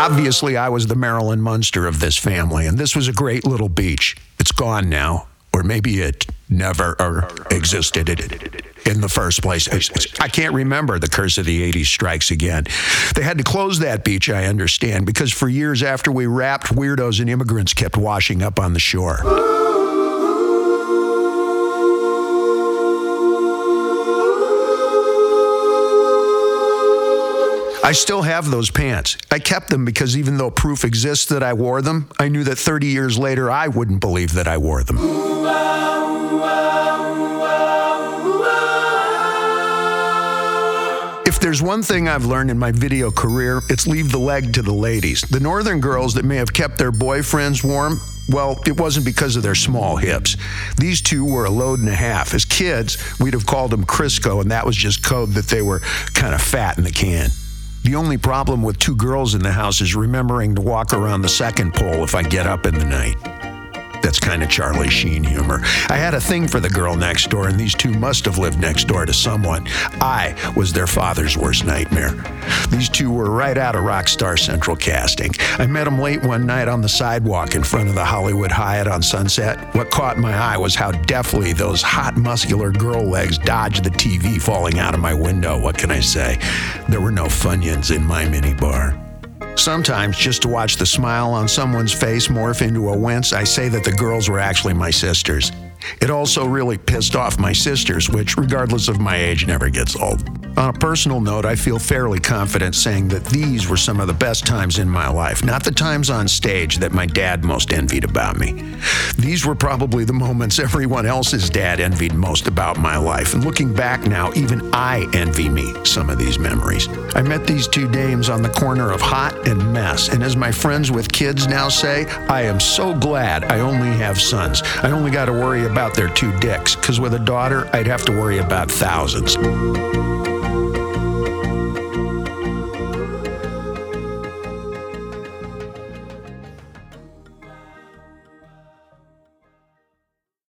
Obviously, I was the Marilyn Munster of this family, and this was a great little beach. It's gone now, or maybe it never or existed in the first place. I can't remember. The curse of the 80s strikes again. They had to close that beach, I understand, because for years after we wrapped, weirdos and immigrants kept washing up on the shore. I still have those pants. I kept them because even though proof exists that I wore them, I knew that 30 years later I wouldn't believe that I wore them. If there's one thing I've learned in my video career, it's leave the leg to the ladies. The northern girls that may have kept their boyfriends warm, well, it wasn't because of their small hips. These two were a load and a half. As kids, we'd have called them Crisco, and that was just code that they were kind of fat in the can. The only problem with two girls in the house is remembering to walk around the second pole if I get up in the night. That's kind of Charlie Sheen humor. I had a thing for the girl next door, and these two must have lived next door to someone. I was their father's worst nightmare. These two were right out of Rockstar Central casting. I met them late one night on the sidewalk in front of the Hollywood Hyatt on Sunset. What caught my eye was how deftly those hot, muscular girl legs dodged the TV falling out of my window. What can I say? There were no Funyuns in my minibar. Sometimes, just to watch the smile on someone's face morph into a wince, I say that the girls were actually my sisters. It also really pissed off my sisters, which, regardless of my age, never gets old. On a personal note, I feel fairly confident saying that these were some of the best times in my life, not the times on stage that my dad most envied about me. These were probably the moments everyone else's dad envied most about my life, and looking back now, even I envy me some of these memories. I met these two dames on the corner of hot and mess, and as my friends with kids now say, I am so glad I only have sons. I only got to worry about their two dicks, because with a daughter, I'd have to worry about thousands.